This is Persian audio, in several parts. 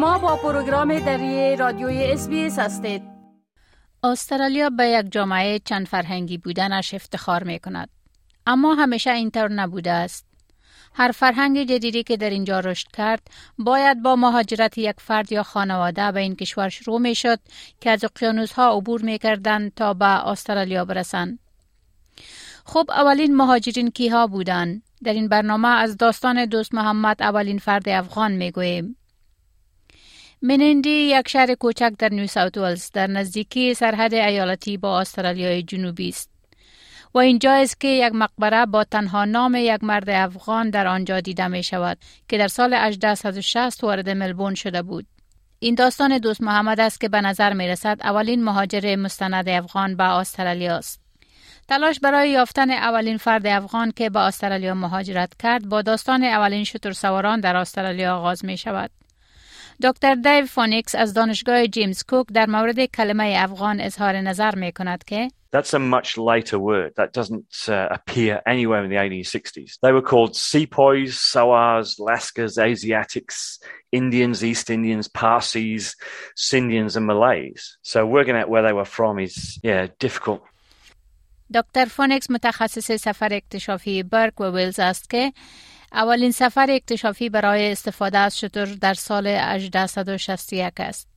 شما با پروگرام دری رادیوی اس هستید استرالیا به یک جامعه چند فرهنگی بودنش افتخار می کند. اما همیشه اینطور نبوده است. هر فرهنگ جدیدی که در اینجا رشد کرد باید با مهاجرت یک فرد یا خانواده به این کشور شروع می شد که از اقیانوس ها عبور می کردن تا به استرالیا برسند. خب اولین مهاجرین کی ها بودند؟ در این برنامه از داستان دوست محمد اولین فرد افغان می گوییم. منندی یک شهر کوچک در نیو ساوت ولز در نزدیکی سرحد ایالتی با استرالیای جنوبی است. و اینجا است که یک مقبره با تنها نام یک مرد افغان در آنجا دیده می شود که در سال 1860 وارد ملبون شده بود. این داستان دوست محمد است که به نظر می رسد اولین مهاجر مستند افغان به استرالیا است. تلاش برای یافتن اولین فرد افغان که به استرالیا مهاجرت کرد با داستان اولین شتر سواران در استرالیا آغاز می شود. دکتر دیو فونیکس از دانشگاه جیمز کوک در مورد کلمه افغان اظهار نظر می کند که That's a much later word that doesn't uh, appear anywhere in the 1860s. They were called sepoys, Sawars, Lascars, Asiatics, Indians, East Indians, Parsis, Scindians, and Malays. So working out where they were from is, yeah, difficult. دکتر فونیکس متخصص سفر اکتشافی برک و ویلز است که اولین سفر اکتشافی برای استفاده از شتر در سال 1861 است.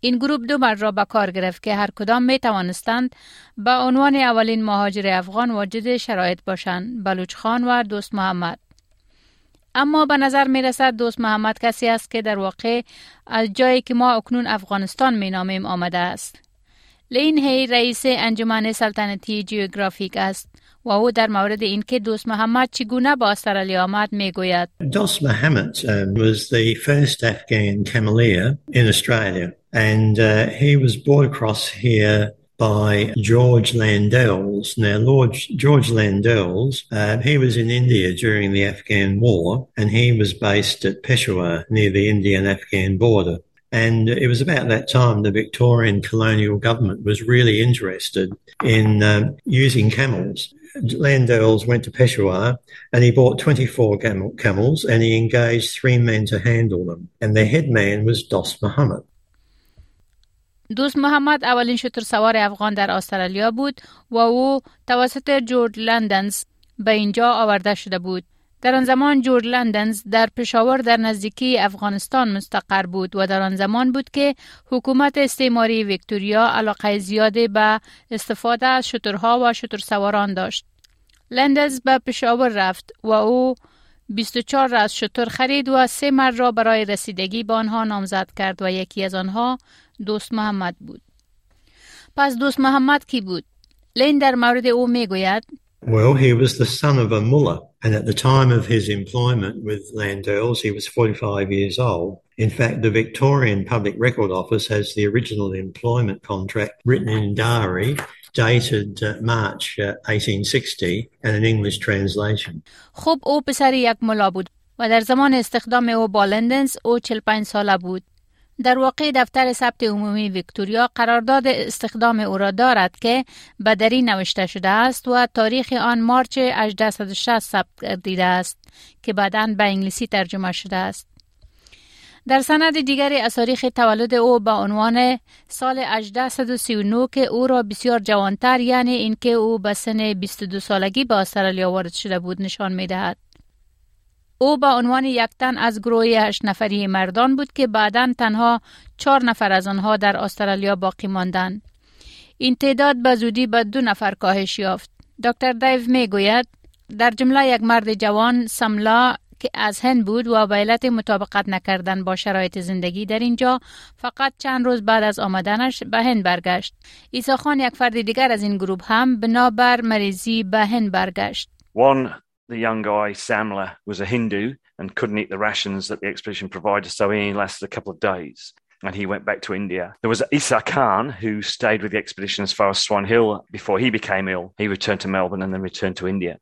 این گروه دو مرد را به کار گرفت که هر کدام می توانستند به عنوان اولین مهاجر افغان واجد شرایط باشند بلوچ خان و دوست محمد. اما به نظر می رسد دوست محمد کسی است که در واقع از جایی که ما اکنون افغانستان می نامیم آمده است. لین هی رئیس انجمن سلطنتی جیوگرافیک است. و او در مورد اینکه دوست محمد چگونه با استرالیا آمد میگوید Dost Muhammad um, was the first Afghan cameleer in Australia and uh, he was brought across here by George Landells. Now, Lord George Landells, uh, he was in India during the Afghan War, and he was based at Peshawar near the Indian-Afghan border. And it was about that time the Victorian colonial government was really interested in uh, using camels. Landells went to Peshawar and he bought 24 camel- camels and he engaged three men to handle them. And their head man was Dost Muhammad. دوست محمد اولین شتر سوار افغان در استرالیا بود و او توسط جورج لندنز به اینجا آورده شده بود. در آن زمان جورج لندنز در پشاور در نزدیکی افغانستان مستقر بود و در آن زمان بود که حکومت استعماری ویکتوریا علاقه زیادی به استفاده از شترها و شتر سواران داشت. لندنز به پشاور رفت و او 24 را از شتر خرید و سه مرد را برای رسیدگی به آنها نامزد کرد و یکی از آنها دوست محمد بود. پس دوست محمد کی بود؟ لین در مورد او می گوید Well, he was the son of a mullah, and at the time of his employment with Landells, he was 45 years old. In fact, the Victorian Public Record Office has the original employment contract written in Dari, dated uh, March uh, 1860, and an English translation. خب او پسر یک ملا بود و در زمان استخدام او با لندنز او 45 ساله بود. در واقع دفتر ثبت عمومی ویکتوریا قرارداد استخدام او را دارد که به دری نوشته شده است و تاریخ آن مارچ 1860 ثبت گردیده است که بعدا به انگلیسی ترجمه شده است. در سند دیگری از تاریخ تولد او به عنوان سال 1839 که او را بسیار جوانتر یعنی اینکه او به سن 22 سالگی به استرالیا وارد شده بود نشان می دهد. او به عنوان یک تن از گروه هشت نفری مردان بود که بعدا تنها چهار نفر از آنها در استرالیا باقی ماندند. این تعداد به زودی به دو نفر کاهش یافت. دکتر دیو می گوید در جمله یک مرد جوان سملا که از هند بود و به علت مطابقت نکردن با شرایط زندگی در اینجا فقط چند روز بعد از آمدنش به هند برگشت. ایسا خان یک فرد دیگر از این گروه هم بنابر مریضی به هند برگشت. One, the young guy, Samla, was a Hindu and couldn't eat the rations that the expedition provided, so he lasted a couple of days. And he went back to India. There was Isa Khan, who stayed with the expedition as far as Swan Hill before he became ill. He returned to Melbourne and then returned to India.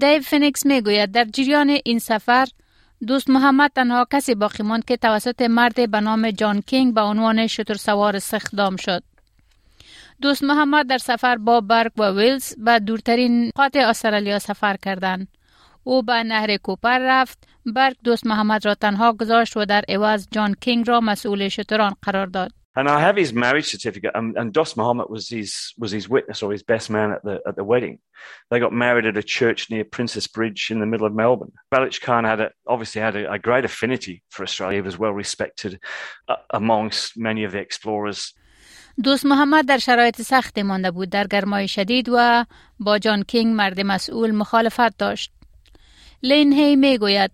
دیو فینیکس می گوید در جریان این سفر دوست محمد تنها کسی باقی ماند که توسط مرد به نام جان کینگ به عنوان شتر سوار استخدام شد. دوست محمد در سفر با برگ و ویلز به دورترین نقاط استرالیا سفر کردند. او به نهر کوپر رفت برگ دوست محمد را تنها گذاشت و در عوض جان کینگ را مسئول شتران قرار داد And I have his marriage certificate, and, and Dos Muhammad was his was his witness or his best man at the at the wedding. They got married at a church near Princess Bridge in the middle of Melbourne. Baloch Khan had a, obviously had a, a great affinity for Australia. He was well respected uh, amongst many of the explorers. دوست محمد در شرایط سختی مانده بود در گرمای شدید و با جان کینگ مرد مسئول مخالفت داشت. لین هی می گوید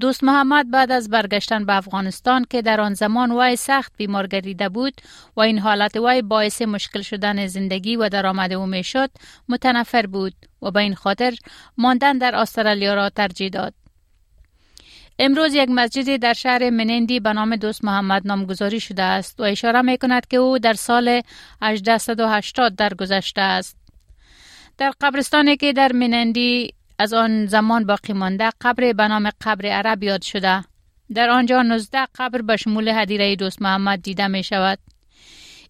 دوست محمد بعد از برگشتن به افغانستان که در آن زمان وای سخت بیمار گردیده بود و این حالت وای باعث مشکل شدن زندگی و درآمد او می‌شد متنفر بود و به این خاطر ماندن در استرالیا را ترجیح داد امروز یک مسجد در شهر منندی به نام دوست محمد نامگذاری شده است و اشاره می کند که او در سال 1880 درگذشته است. در قبرستانی که در منندی از آن زمان باقی مانده قبر به نام قبر عرب یاد شده. در آنجا 19 قبر به شمول هدیره دوست محمد دیده می شود.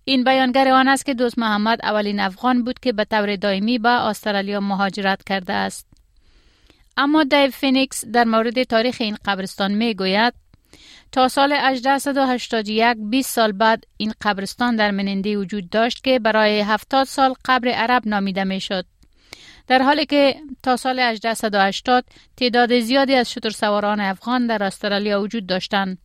این بیانگر آن است که دوست محمد اولین افغان بود که به طور دائمی به استرالیا مهاجرت کرده است. اما دیو فینیکس در مورد تاریخ این قبرستان می گوید تا سال 1881 20 سال بعد این قبرستان در منندی وجود داشت که برای 70 سال قبر عرب نامیده می شد. در حالی که تا سال 1880 تعداد زیادی از شتر سواران افغان در استرالیا وجود داشتند.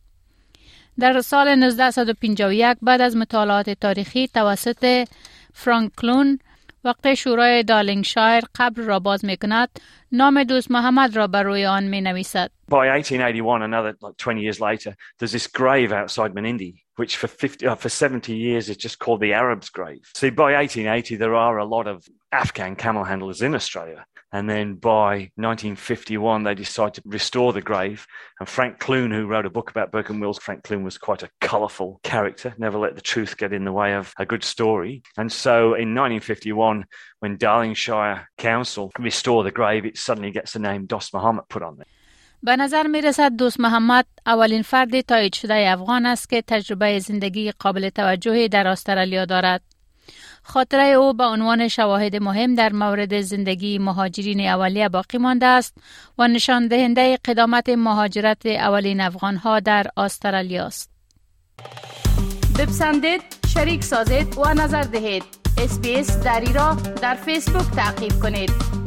در سال 1951 بعد از مطالعات تاریخی توسط فرانکلون وقت شورای دالینگشایر قبر را باز می کند نام دوست محمد را بر روی آن می نویسد. By 1881, another like 20 years later, there's this grave outside Menindee, which for 50, uh, for 70 years is just called the Arab's grave. See, by 1880, there are a lot of Afghan camel handlers in Australia. And then by 1951, they decided to restore the grave. And Frank Clune, who wrote a book about Burke and Wills, Frank Clune was quite a colourful character, never let the truth get in the way of a good story. And so in 1951, when Darlingshire Council restored the grave, it suddenly gets the name Dos Muhammad put on there. به نظر می رسد دوست محمد اولین فرد تایید شده افغان است که تجربه زندگی قابل توجهی در استرالیا دارد. خاطره او به عنوان شواهد مهم در مورد زندگی مهاجرین اولیه باقی مانده است و نشان دهنده قدامت مهاجرت اولین افغان ها در استرالیا است. بپسندید، شریک سازید و نظر دهید. اسپیس دری را در فیسبوک تعقیب کنید.